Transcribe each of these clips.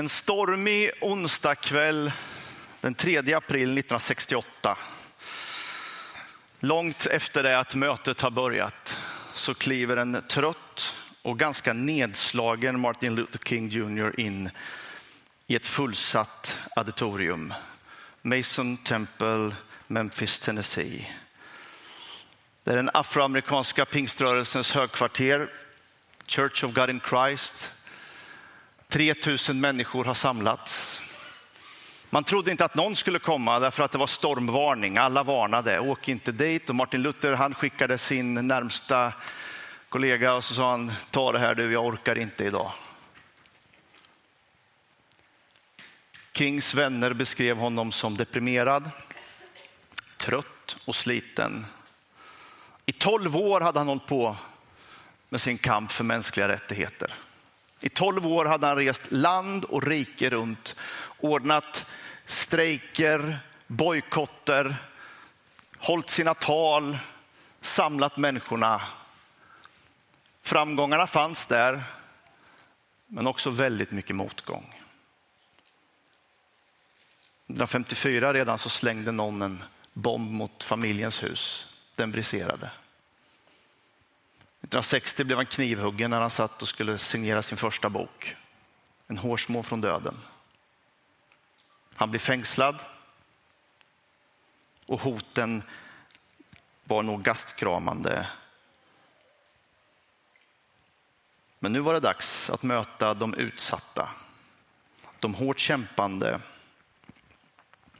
En stormig onsdagkväll den 3 april 1968. Långt efter det att mötet har börjat så kliver en trött och ganska nedslagen Martin Luther King Jr in i ett fullsatt auditorium. Mason Temple, Memphis, Tennessee. Det är den afroamerikanska pingströrelsens högkvarter, Church of God in Christ. 3000 människor har samlats. Man trodde inte att någon skulle komma därför att det var stormvarning. Alla varnade, åk inte dit. Och Martin Luther han skickade sin närmsta kollega och så sa han, ta det här du, jag orkar inte idag. Kings vänner beskrev honom som deprimerad, trött och sliten. I tolv år hade han hållit på med sin kamp för mänskliga rättigheter. I tolv år hade han rest land och rike runt, ordnat strejker, bojkotter, hållit sina tal, samlat människorna. Framgångarna fanns där, men också väldigt mycket motgång. 1954 redan så slängde någon en bomb mot familjens hus. Den briserade. 1960 blev han knivhuggen när han satt och skulle signera sin första bok. En hårsmån från döden. Han blev fängslad och hoten var nog gastkramande. Men nu var det dags att möta de utsatta, de hårt kämpande.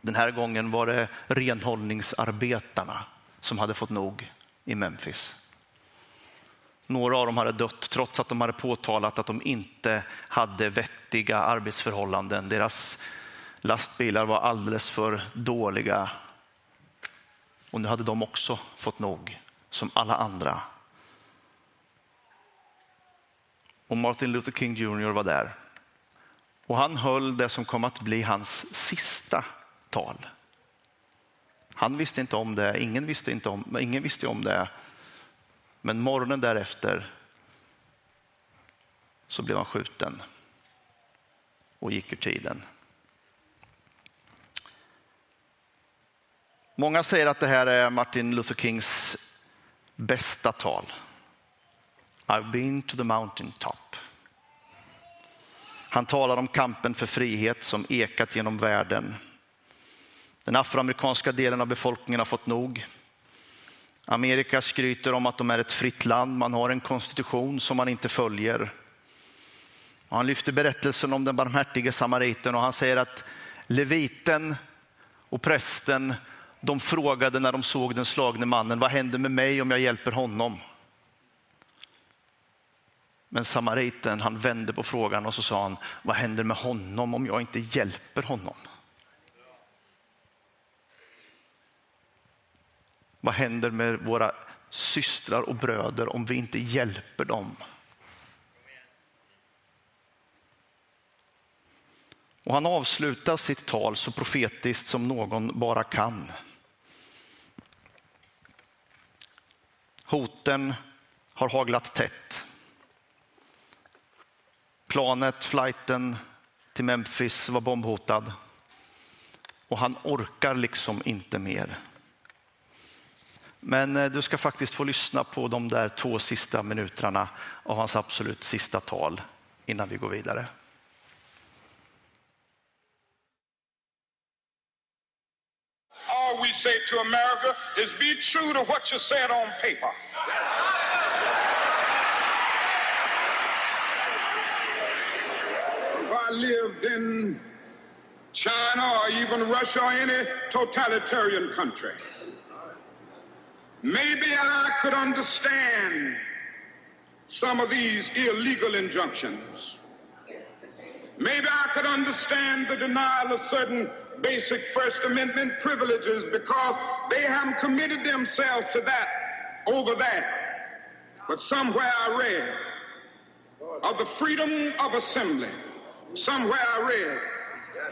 Den här gången var det renhållningsarbetarna som hade fått nog i Memphis. Några av dem hade dött trots att de hade påtalat att de inte hade vettiga arbetsförhållanden. Deras lastbilar var alldeles för dåliga. Och nu hade de också fått nog, som alla andra. Och Martin Luther King Jr var där. Och han höll det som kom att bli hans sista tal. Han visste inte om det, ingen visste, inte om, ingen visste om det. Men morgonen därefter så blev han skjuten och gick ur tiden. Många säger att det här är Martin Luther Kings bästa tal. I've been to the mountain top. Han talar om kampen för frihet som ekat genom världen. Den afroamerikanska delen av befolkningen har fått nog. Amerika skryter om att de är ett fritt land. Man har en konstitution som man inte följer. Han lyfter berättelsen om den barmhärtige samariten och han säger att leviten och prästen de frågade när de såg den slagne mannen, vad händer med mig om jag hjälper honom? Men samariten han vände på frågan och så sa han, vad händer med honom om jag inte hjälper honom? Vad händer med våra systrar och bröder om vi inte hjälper dem? Och han avslutar sitt tal så profetiskt som någon bara kan. Hoten har haglat tätt. Planet, flighten till Memphis var bombhotad och han orkar liksom inte mer. Men eh, du ska faktiskt få lyssna på de där två sista minuterna av hans absolut sista tal innan vi går vidare. All we say to America is be true to what you said on paper. If I lived in China or even Russia or any totalitarian country, Maybe I could understand some of these illegal injunctions. Maybe I could understand the denial of certain basic First Amendment privileges because they haven't committed themselves to that over there. But somewhere I read of the freedom of assembly. Somewhere I read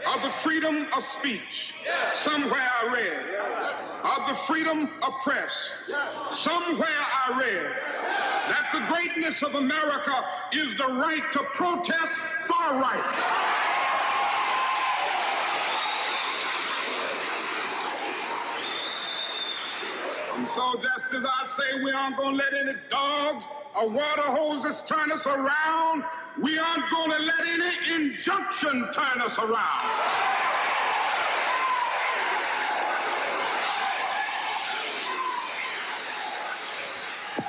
of the freedom of speech. Somewhere I read of the freedom of press. Somewhere I read that the greatness of America is the right to protest far right. So just as I say we aren't going to let any dogs or water hoses turn us around, we aren't going to let any injunction turn us around.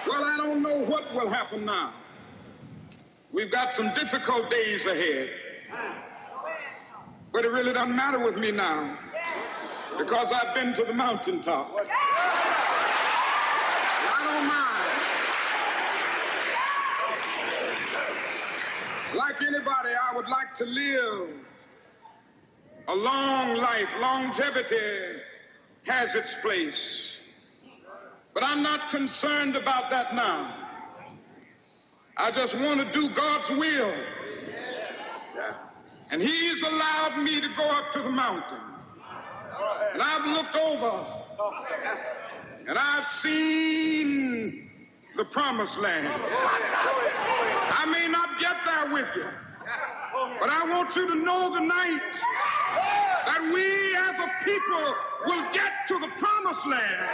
Well, I don't know what will happen now. We've got some difficult days ahead. But it really doesn't matter with me now because I've been to the mountaintop. I don't mind. Like anybody, I would like to live a long life. Longevity has its place. But I'm not concerned about that now. I just want to do God's will. And He's allowed me to go up to the mountain. And I've looked over and I've seen the promised land. I may not get there with you, but I want you to know tonight that we as a people will get to the promised land.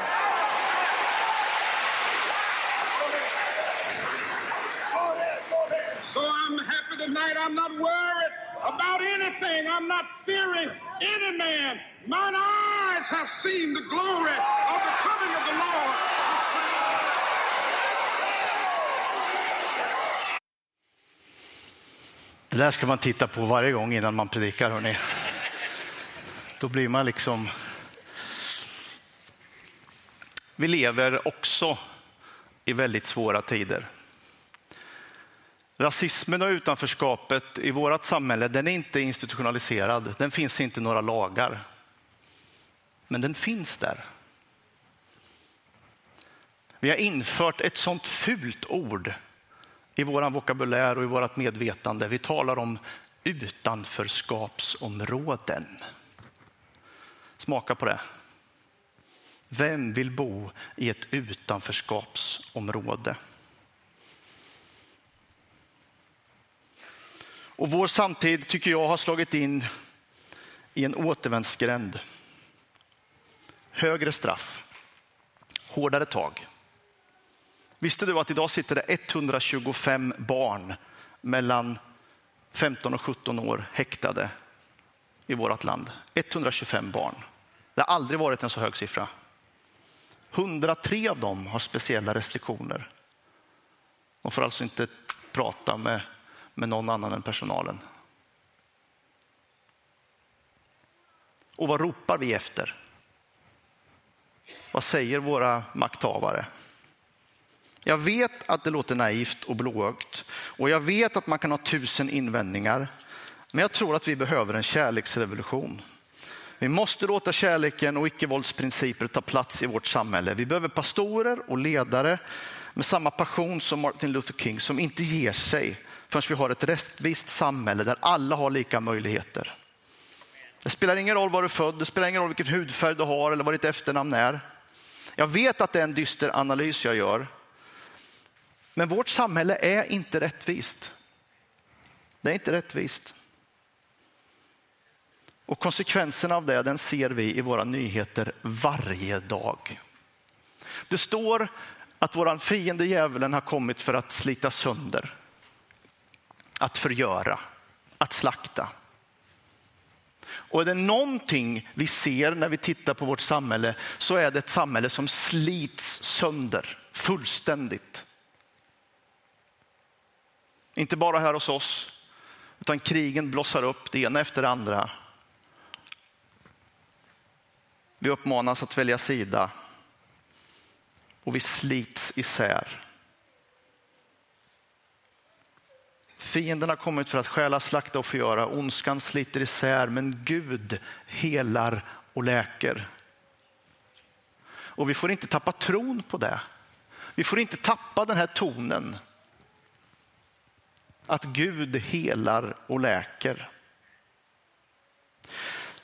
So I'm happy tonight. I'm not worried about anything. I'm not fearing any man. Mine eyes have seen the glory of the coming of the Lord. Det där ska man titta på varje gång innan man predikar. hörni. Då blir man liksom... Vi lever också i väldigt svåra tider. Rasismen och utanförskapet i vårt samhälle den är inte institutionaliserad. Den finns inte några lagar. Men den finns där. Vi har infört ett sånt fult ord i vår vokabulär och i vårt medvetande. Vi talar om utanförskapsområden. Smaka på det. Vem vill bo i ett utanförskapsområde? Och vår samtid tycker jag har slagit in i en återvändsgränd. Högre straff, hårdare tag. Visste du att idag sitter det 125 barn mellan 15 och 17 år häktade i vårt land? 125 barn. Det har aldrig varit en så hög siffra. 103 av dem har speciella restriktioner. De får alltså inte prata med med någon annan än personalen. Och vad ropar vi efter? Vad säger våra makthavare? Jag vet att det låter naivt och blåögt och jag vet att man kan ha tusen invändningar. Men jag tror att vi behöver en kärleksrevolution. Vi måste låta kärleken och icke-våldsprinciper ta plats i vårt samhälle. Vi behöver pastorer och ledare med samma passion som Martin Luther King som inte ger sig förrän vi har ett rättvist samhälle där alla har lika möjligheter. Det spelar ingen roll var du är född, det spelar ingen roll vilken hudfärg du har eller vad ditt efternamn är. Jag vet att det är en dyster analys jag gör. Men vårt samhälle är inte rättvist. Det är inte rättvist. Och konsekvenserna av det den ser vi i våra nyheter varje dag. Det står att vår fiende djävulen har kommit för att slita sönder att förgöra, att slakta. Och är det någonting vi ser när vi tittar på vårt samhälle så är det ett samhälle som slits sönder fullständigt. Inte bara här hos oss, utan krigen blossar upp det ena efter det andra. Vi uppmanas att välja sida och vi slits isär. Fienden har kommit för att stjäla, slakta och förgöra. Ondskan sliter isär, men Gud helar och läker. Och vi får inte tappa tron på det. Vi får inte tappa den här tonen. Att Gud helar och läker.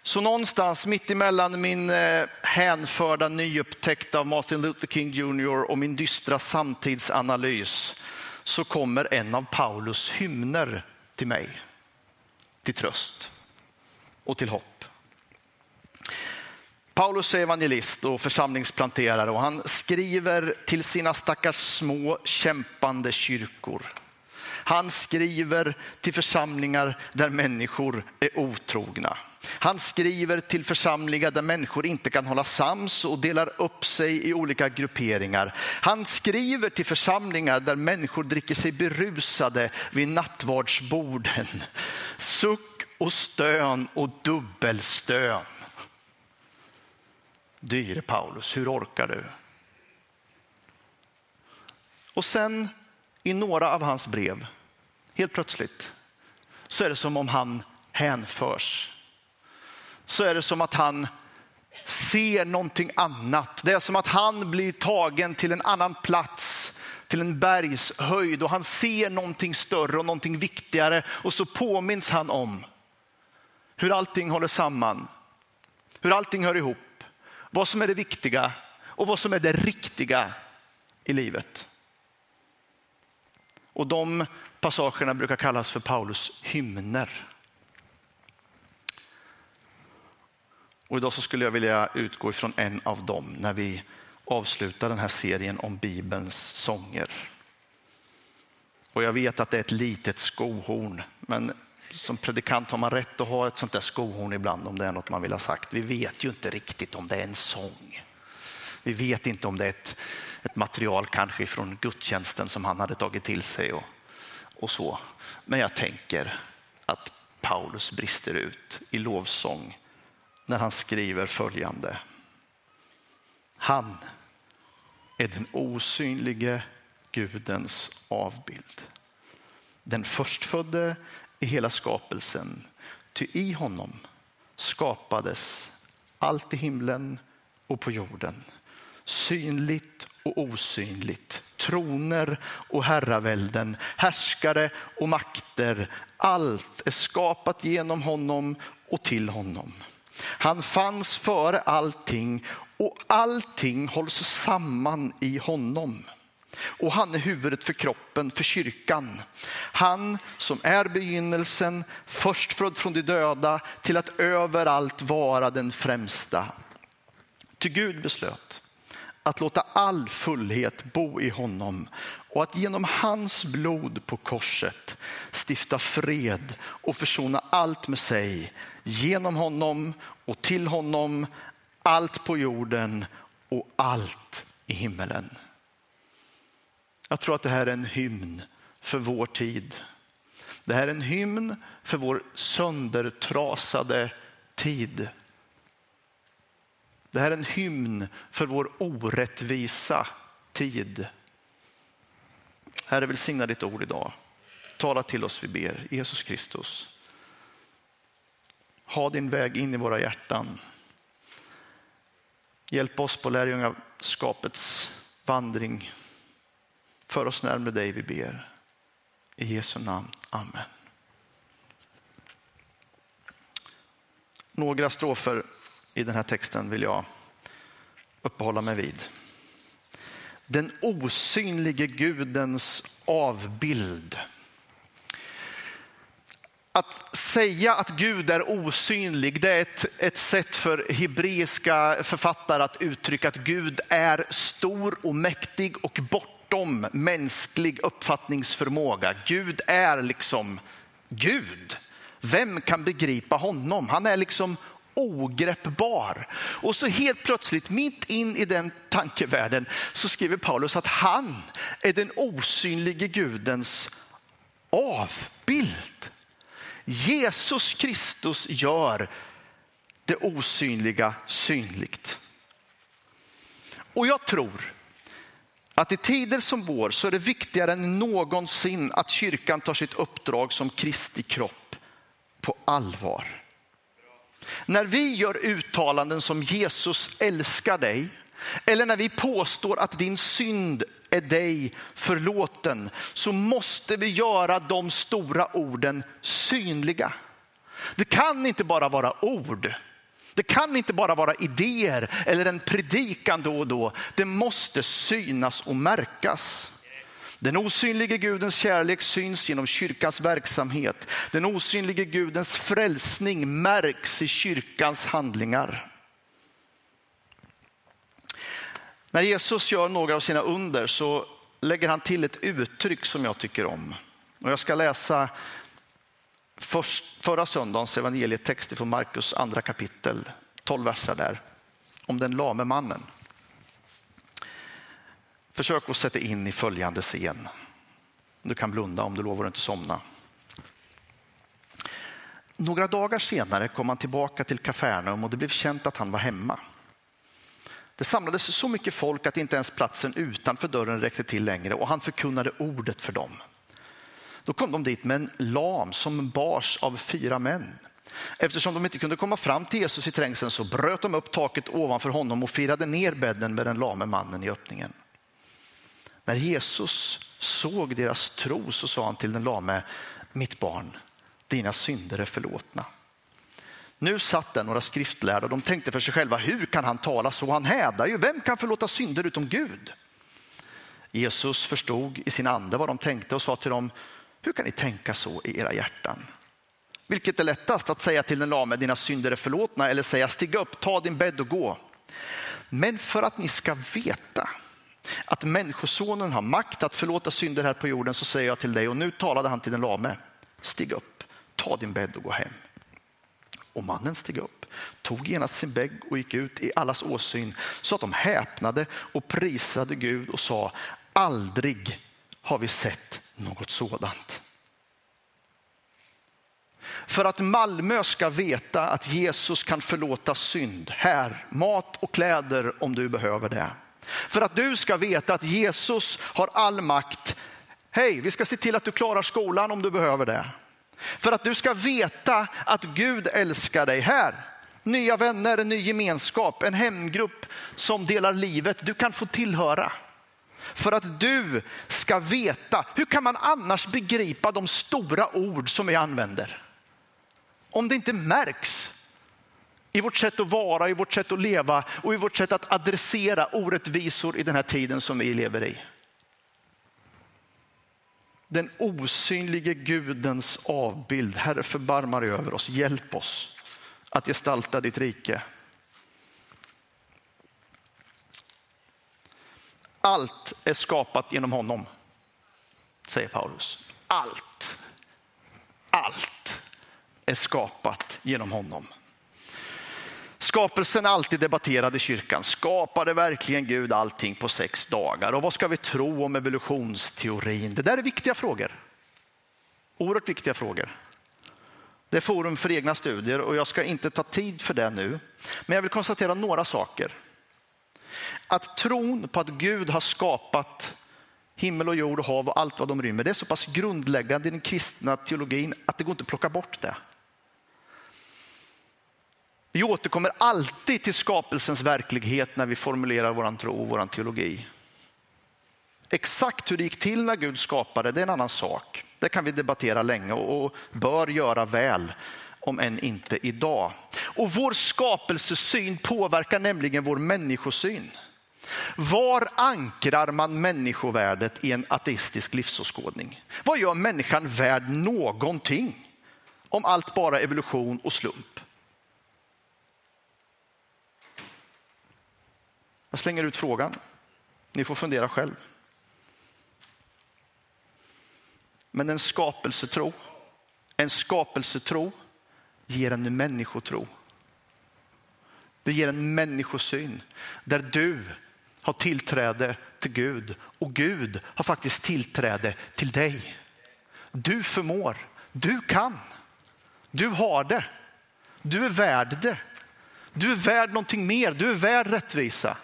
Så någonstans mitt emellan min eh, hänförda nyupptäckt av Martin Luther King Jr och min dystra samtidsanalys så kommer en av Paulus hymner till mig, till tröst och till hopp. Paulus är evangelist och församlingsplanterare och han skriver till sina stackars små kämpande kyrkor. Han skriver till församlingar där människor är otrogna. Han skriver till församlingar där människor inte kan hålla sams och delar upp sig i olika grupperingar. Han skriver till församlingar där människor dricker sig berusade vid nattvardsborden. Suck och stön och dubbelstön. Dyre Paulus, hur orkar du? Och sen i några av hans brev, helt plötsligt, så är det som om han hänförs. Så är det som att han ser någonting annat. Det är som att han blir tagen till en annan plats, till en bergshöjd och han ser någonting större och någonting viktigare och så påminns han om hur allting håller samman, hur allting hör ihop vad som är det viktiga och vad som är det riktiga i livet. Och de passagerna brukar kallas för Paulus hymner. Och idag så skulle jag vilja utgå ifrån en av dem när vi avslutar den här serien om Bibelns sånger. Och jag vet att det är ett litet skohorn, men som predikant har man rätt att ha ett sånt där skohorn ibland om det är något man vill ha sagt. Vi vet ju inte riktigt om det är en sång. Vi vet inte om det är ett, ett material kanske från gudstjänsten som han hade tagit till sig och, och så. Men jag tänker att Paulus brister ut i lovsång när han skriver följande. Han är den osynlige Gudens avbild. Den förstfödde i hela skapelsen. Ty i honom skapades allt i himlen och på jorden. Synligt och osynligt, troner och herravälden, härskare och makter. Allt är skapat genom honom och till honom. Han fanns före allting och allting hålls samman i honom och han är huvudet för kroppen, för kyrkan. Han som är begynnelsen, förstfödd från de döda till att överallt vara den främsta. Ty Gud beslöt att låta all fullhet bo i honom och att genom hans blod på korset stifta fred och försona allt med sig genom honom och till honom, allt på jorden och allt i himmelen. Jag tror att det här är en hymn för vår tid. Det här är en hymn för vår söndertrasade tid. Det här är en hymn för vår orättvisa tid. Herre, välsigna ditt ord idag. Tala till oss, vi ber. Jesus Kristus. Ha din väg in i våra hjärtan. Hjälp oss på lärjungaskapets vandring för oss närmare dig, vi ber. I Jesu namn. Amen. Några strofer i den här texten vill jag uppehålla mig vid. Den osynlige Gudens avbild. Att säga att Gud är osynlig, det är ett, ett sätt för hebreiska författare att uttrycka att Gud är stor och mäktig och bortom mänsklig uppfattningsförmåga. Gud är liksom Gud. Vem kan begripa honom? Han är liksom ogreppbar. Och så helt plötsligt, mitt in i den tankevärlden, så skriver Paulus att han är den osynlige Gudens avbild. Jesus Kristus gör det osynliga synligt. Och jag tror att i tider som vår så är det viktigare än någonsin att kyrkan tar sitt uppdrag som Kristi kropp på allvar. När vi gör uttalanden som Jesus älskar dig eller när vi påstår att din synd är dig förlåten så måste vi göra de stora orden synliga. Det kan inte bara vara ord. Det kan inte bara vara idéer eller en predikan då och då. Det måste synas och märkas. Den osynlige Gudens kärlek syns genom kyrkans verksamhet. Den osynlige Gudens frälsning märks i kyrkans handlingar. När Jesus gör några av sina under så lägger han till ett uttryck som jag tycker om. Och jag ska läsa förra söndagens evangelietext från Markus andra kapitel, 12 verser där, om den lame mannen. Försök att sätta in i följande scen. Du kan blunda om du lovar att inte somna. Några dagar senare kom han tillbaka till Kafarnaum och det blev känt att han var hemma. Det samlades så mycket folk att inte ens platsen utanför dörren räckte till längre och han förkunnade ordet för dem. Då kom de dit med en lam som bars av fyra män. Eftersom de inte kunde komma fram till Jesus i trängseln så bröt de upp taket ovanför honom och firade ner bädden med den lame mannen i öppningen. När Jesus såg deras tro så sa han till den lame, mitt barn, dina synder är förlåtna. Nu satt där några skriftlärda och de tänkte för sig själva, hur kan han tala så? Han hädar ju, vem kan förlåta synder utom Gud? Jesus förstod i sin ande vad de tänkte och sa till dem, hur kan ni tänka så i era hjärtan? Vilket är lättast att säga till den lame, dina synder är förlåtna eller säga stig upp, ta din bädd och gå. Men för att ni ska veta att människosonen har makt att förlåta synder här på jorden så säger jag till dig, och nu talade han till den lame, stig upp, ta din bädd och gå hem. Och mannen steg upp, tog genast sin bägg och gick ut i allas åsyn så att de häpnade och prisade Gud och sa, aldrig har vi sett något sådant. För att Malmö ska veta att Jesus kan förlåta synd. Här, mat och kläder om du behöver det. För att du ska veta att Jesus har all makt. Hej, vi ska se till att du klarar skolan om du behöver det. För att du ska veta att Gud älskar dig. Här, nya vänner, en ny gemenskap, en hemgrupp som delar livet. Du kan få tillhöra. För att du ska veta, hur kan man annars begripa de stora ord som vi använder? Om det inte märks i vårt sätt att vara, i vårt sätt att leva och i vårt sätt att adressera orättvisor i den här tiden som vi lever i. Den osynlige Gudens avbild. Herre förbarma dig över oss, hjälp oss att gestalta ditt rike. Allt är skapat genom honom, säger Paulus. Allt, allt är skapat genom honom. Skapelsen är alltid debatterad i kyrkan. Skapade verkligen Gud allting på sex dagar? Och vad ska vi tro om evolutionsteorin? Det där är viktiga frågor. Oerhört viktiga frågor. Det är forum för egna studier och jag ska inte ta tid för det nu. Men jag vill konstatera några saker. Att tron på att Gud har skapat himmel och jord och hav och allt vad de rymmer, det är så pass grundläggande i den kristna teologin att det går inte att plocka bort det. Vi återkommer alltid till skapelsens verklighet när vi formulerar vår tro och vår teologi. Exakt hur det gick till när Gud skapade, det är en annan sak. Det kan vi debattera länge och bör göra väl, om än inte idag. Och vår skapelsesyn påverkar nämligen vår människosyn. Var ankrar man människovärdet i en ateistisk livsåskådning? Vad gör människan värd någonting om allt bara evolution och slump? Jag slänger ut frågan. Ni får fundera själv. Men en skapelsetro, en skapelsetro ger en människotro. Det ger en människosyn där du har tillträde till Gud och Gud har faktiskt tillträde till dig. Du förmår, du kan, du har det, du är värd det. Du är värd någonting mer, du är värd rättvisa.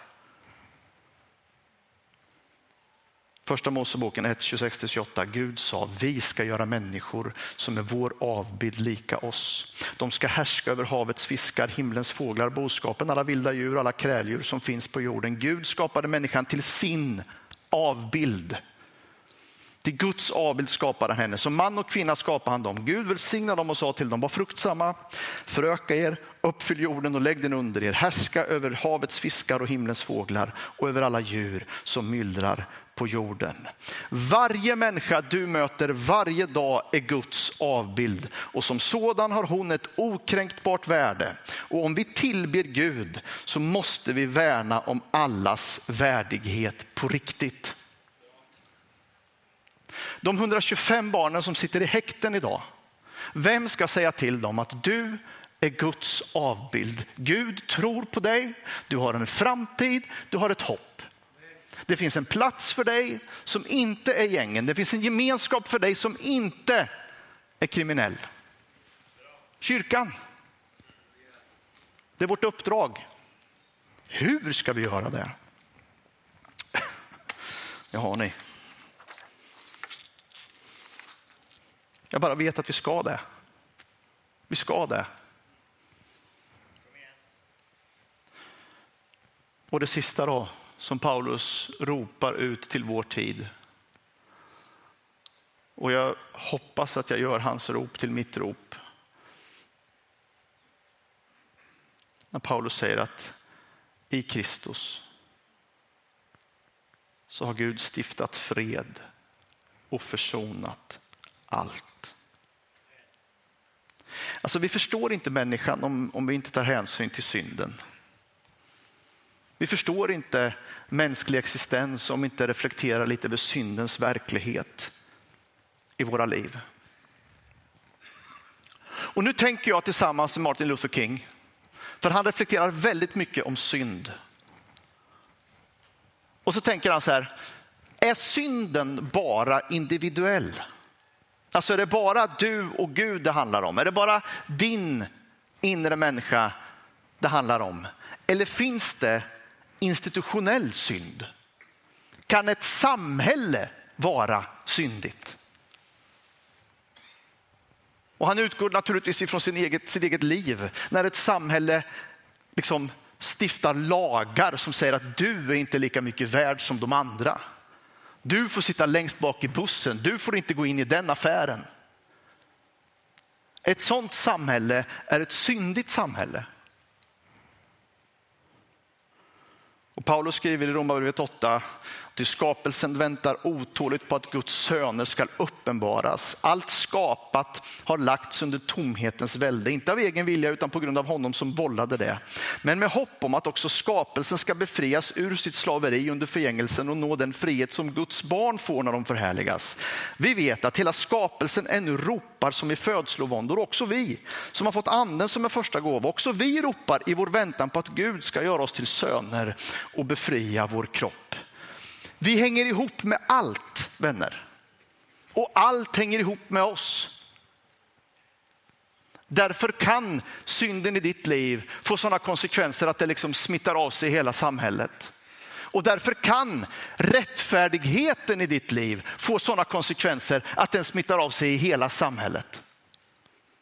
Första Moseboken 1, 26-28. Gud sa, vi ska göra människor som är vår avbild lika oss. De ska härska över havets fiskar, himlens fåglar, boskapen, alla vilda djur, alla kräldjur som finns på jorden. Gud skapade människan till sin avbild. Till Guds avbild skapade han henne. Som man och kvinna skapade han dem. Gud välsignade dem och sa till dem, var fruktsamma, föröka er, uppfyll jorden och lägg den under er. Härska över havets fiskar och himlens fåglar och över alla djur som myllrar på jorden. Varje människa du möter varje dag är Guds avbild och som sådan har hon ett okränkbart värde. Och om vi tillber Gud så måste vi värna om allas värdighet på riktigt. De 125 barnen som sitter i häkten idag, vem ska säga till dem att du är Guds avbild. Gud tror på dig, du har en framtid, du har ett hopp. Det finns en plats för dig som inte är gängen. Det finns en gemenskap för dig som inte är kriminell. Kyrkan. Det är vårt uppdrag. Hur ska vi göra det? Det har ni. Jag bara vet att vi ska det. Vi ska det. Och det sista då, som Paulus ropar ut till vår tid. Och jag hoppas att jag gör hans rop till mitt rop. När Paulus säger att i Kristus så har Gud stiftat fred och försonat allt. Alltså vi förstår inte människan om, om vi inte tar hänsyn till synden. Vi förstår inte mänsklig existens om vi inte reflekterar lite över syndens verklighet i våra liv. Och nu tänker jag tillsammans med Martin Luther King, för han reflekterar väldigt mycket om synd. Och så tänker han så här, är synden bara individuell? Alltså är det bara du och Gud det handlar om? Är det bara din inre människa det handlar om? Eller finns det institutionell synd? Kan ett samhälle vara syndigt? Och han utgår naturligtvis ifrån sin eget, sitt eget liv. När ett samhälle liksom stiftar lagar som säger att du är inte lika mycket värd som de andra. Du får sitta längst bak i bussen, du får inte gå in i den affären. Ett sådant samhälle är ett syndigt samhälle. Och Paulus skriver i Romarbrevet 8, till skapelsen väntar otåligt på att Guds söner ska uppenbaras. Allt skapat har lagts under tomhetens välde, inte av egen vilja utan på grund av honom som vållade det. Men med hopp om att också skapelsen ska befrias ur sitt slaveri under förgängelsen och nå den frihet som Guds barn får när de förhärligas. Vi vet att hela skapelsen ännu ropar som i födslovåndor, också vi som har fått anden som en första gåva. Också vi ropar i vår väntan på att Gud ska göra oss till söner och befria vår kropp. Vi hänger ihop med allt, vänner. Och allt hänger ihop med oss. Därför kan synden i ditt liv få sådana konsekvenser att det liksom smittar av sig i hela samhället. Och därför kan rättfärdigheten i ditt liv få sådana konsekvenser att den smittar av sig i hela samhället.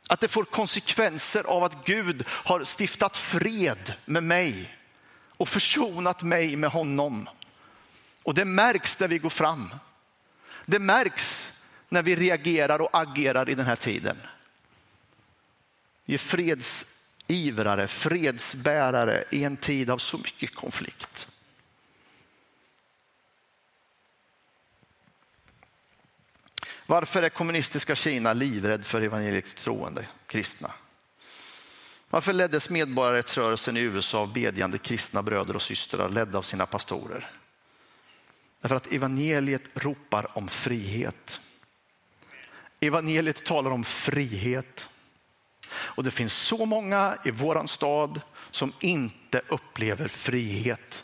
Att det får konsekvenser av att Gud har stiftat fred med mig och försonat mig med honom. Och det märks när vi går fram. Det märks när vi reagerar och agerar i den här tiden. Vi är fredsivrare, fredsbärare i en tid av så mycket konflikt. Varför är kommunistiska Kina livrädd för evangeliskt troende kristna? Varför leddes medborgarrättsrörelsen i USA av bedjande kristna bröder och systrar ledda av sina pastorer? Därför att evangeliet ropar om frihet. Evangeliet talar om frihet. Och det finns så många i våran stad som inte upplever frihet.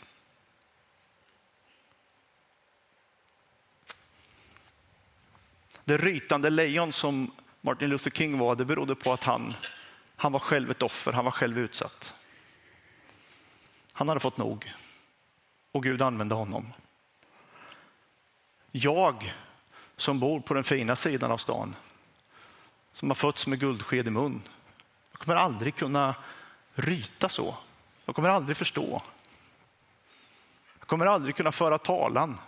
Det rytande lejon som Martin Luther King var, det berodde på att han, han var själv ett offer, han var själv utsatt. Han hade fått nog och Gud använde honom. Jag som bor på den fina sidan av stan, som har fötts med guldsked i mun, jag kommer aldrig kunna ryta så. Jag kommer aldrig förstå. Jag kommer aldrig kunna föra talan.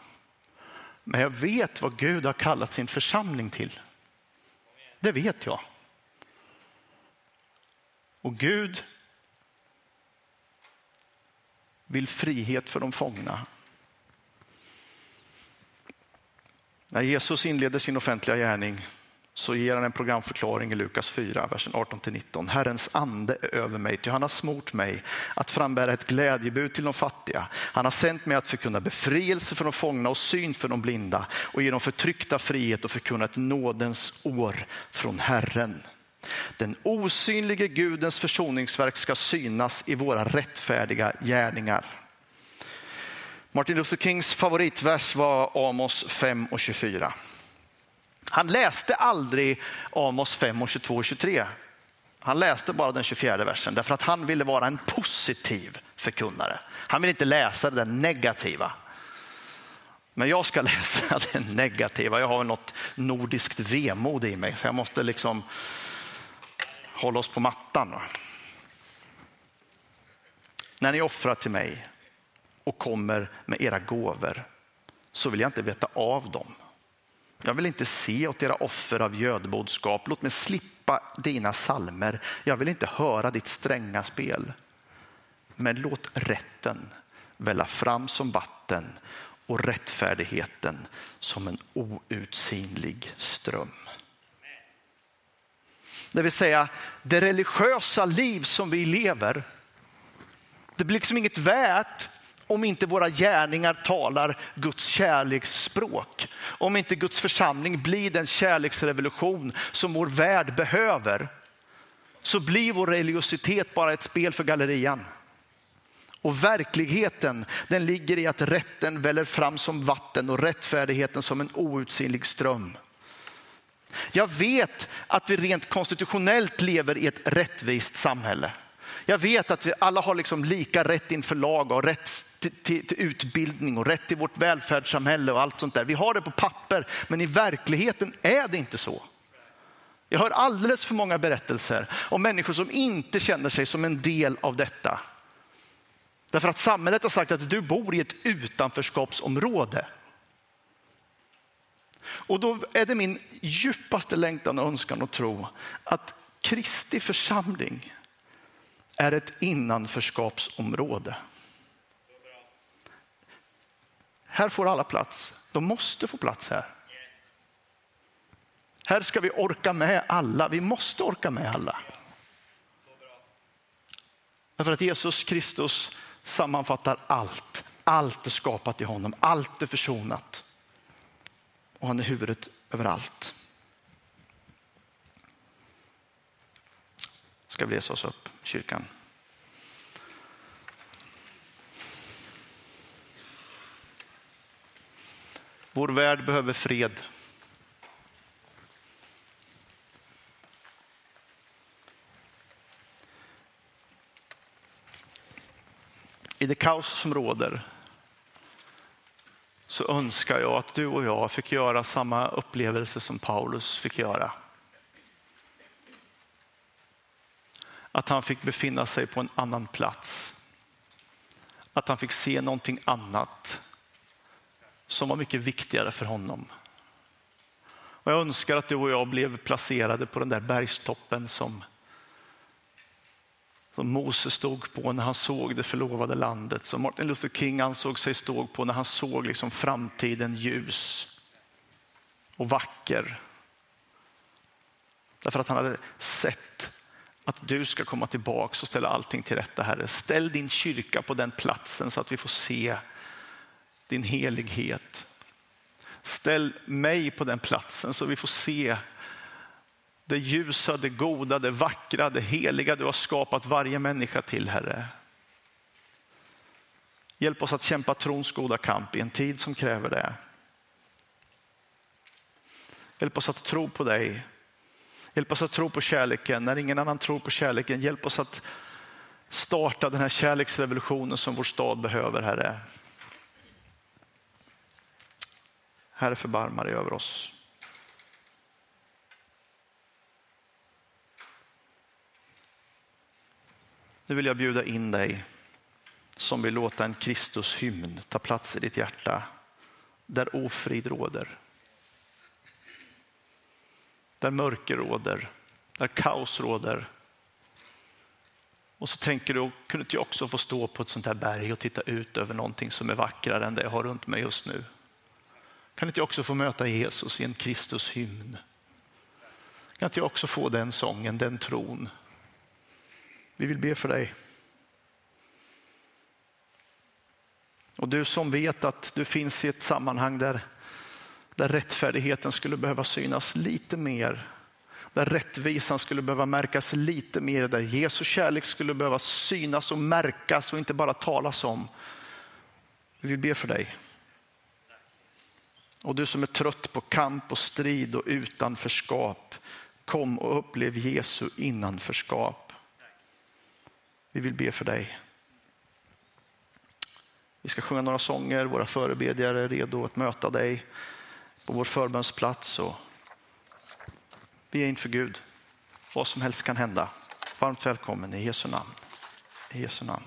Men jag vet vad Gud har kallat sin församling till. Det vet jag. Och Gud vill frihet för de fångna. När Jesus inleder sin offentliga gärning så ger han en programförklaring i Lukas 4, versen 18-19. Herrens ande är över mig, ty han har smort mig att frambära ett glädjebud till de fattiga. Han har sänt mig att förkunna befrielse för de fångna och syn för de blinda och ge de förtryckta frihet och förkunna ett nådens år från Herren. Den osynlige Gudens försoningsverk ska synas i våra rättfärdiga gärningar. Martin Luther Kings favoritvers var Amos 5 och 24. Han läste aldrig Amos 5 och 22 och 23. Han läste bara den 24 versen därför att han ville vara en positiv förkunnare. Han ville inte läsa det negativa. Men jag ska läsa det negativa. Jag har något nordiskt vemod i mig så jag måste liksom hålla oss på mattan. När ni offrar till mig och kommer med era gåvor så vill jag inte veta av dem. Jag vill inte se åt era offer av gödbodskap. Låt mig slippa dina salmer. Jag vill inte höra ditt stränga spel. Men låt rätten välla fram som vatten och rättfärdigheten som en outsinlig ström. Det vill säga det religiösa liv som vi lever, det blir liksom inget värt om inte våra gärningar talar Guds kärleksspråk. Om inte Guds församling blir den kärleksrevolution som vår värld behöver så blir vår religiositet bara ett spel för gallerian. Och verkligheten den ligger i att rätten väller fram som vatten och rättfärdigheten som en outsinlig ström. Jag vet att vi rent konstitutionellt lever i ett rättvist samhälle. Jag vet att vi alla har liksom lika rätt inför lag och rätt till, till, till, utbildning och rätt till vårt välfärdssamhälle och allt sånt där. Vi har det på papper, men i verkligheten är det inte så. Jag hör alldeles för många berättelser om människor som inte känner sig som en del av detta. Därför att samhället har sagt att du bor i ett utanförskapsområde. Och då är det min djupaste längtan och önskan och tro att Kristi församling är ett innanförskapsområde. Här får alla plats. De måste få plats här. Här ska vi orka med alla. Vi måste orka med alla. Därför att Jesus Kristus sammanfattar allt. Allt är skapat i honom. Allt är försonat. Och han är huvudet över allt. Ska vi resa oss upp, kyrkan. Vår värld behöver fred. I det kaos som råder så önskar jag att du och jag fick göra samma upplevelse som Paulus fick göra. Att han fick befinna sig på en annan plats. Att han fick se någonting annat som var mycket viktigare för honom. Och jag önskar att du och jag blev placerade på den där bergstoppen som, som Mose stod på när han såg det förlovade landet, som Martin Luther King ansåg sig stå på när han såg liksom framtiden ljus och vacker. Därför att han hade sett att du ska komma tillbaka och ställa allting till rätta, Herre. Ställ din kyrka på den platsen så att vi får se din helighet. Ställ mig på den platsen så vi får se det ljusa, det goda, det vackra, det heliga du har skapat varje människa till, Herre. Hjälp oss att kämpa trons goda kamp i en tid som kräver det. Hjälp oss att tro på dig. Hjälp oss att tro på kärleken när ingen annan tror på kärleken. Hjälp oss att starta den här kärleksrevolutionen som vår stad behöver, Herre. Herre förbarma dig över oss. Nu vill jag bjuda in dig som vill låta en Kristushymn ta plats i ditt hjärta där ofrid råder. Där mörker råder, där kaos råder. Och så tänker du, kunde inte jag också få stå på ett sånt här berg och titta ut över någonting som är vackrare än det jag har runt mig just nu? Kan inte jag också få möta Jesus i en Kristushymn? Kan inte jag också få den sången, den tron? Vi vill be för dig. Och du som vet att du finns i ett sammanhang där, där rättfärdigheten skulle behöva synas lite mer, där rättvisan skulle behöva märkas lite mer, där Jesu kärlek skulle behöva synas och märkas och inte bara talas om. Vi vill be för dig. Och du som är trött på kamp och strid och utanförskap, kom och upplev Jesu innanförskap. Vi vill be för dig. Vi ska sjunga några sånger, våra förebedjare är redo att möta dig på vår förbönsplats. Och vi är inför Gud. Vad som helst kan hända. Varmt välkommen i Jesu namn. I Jesu namn.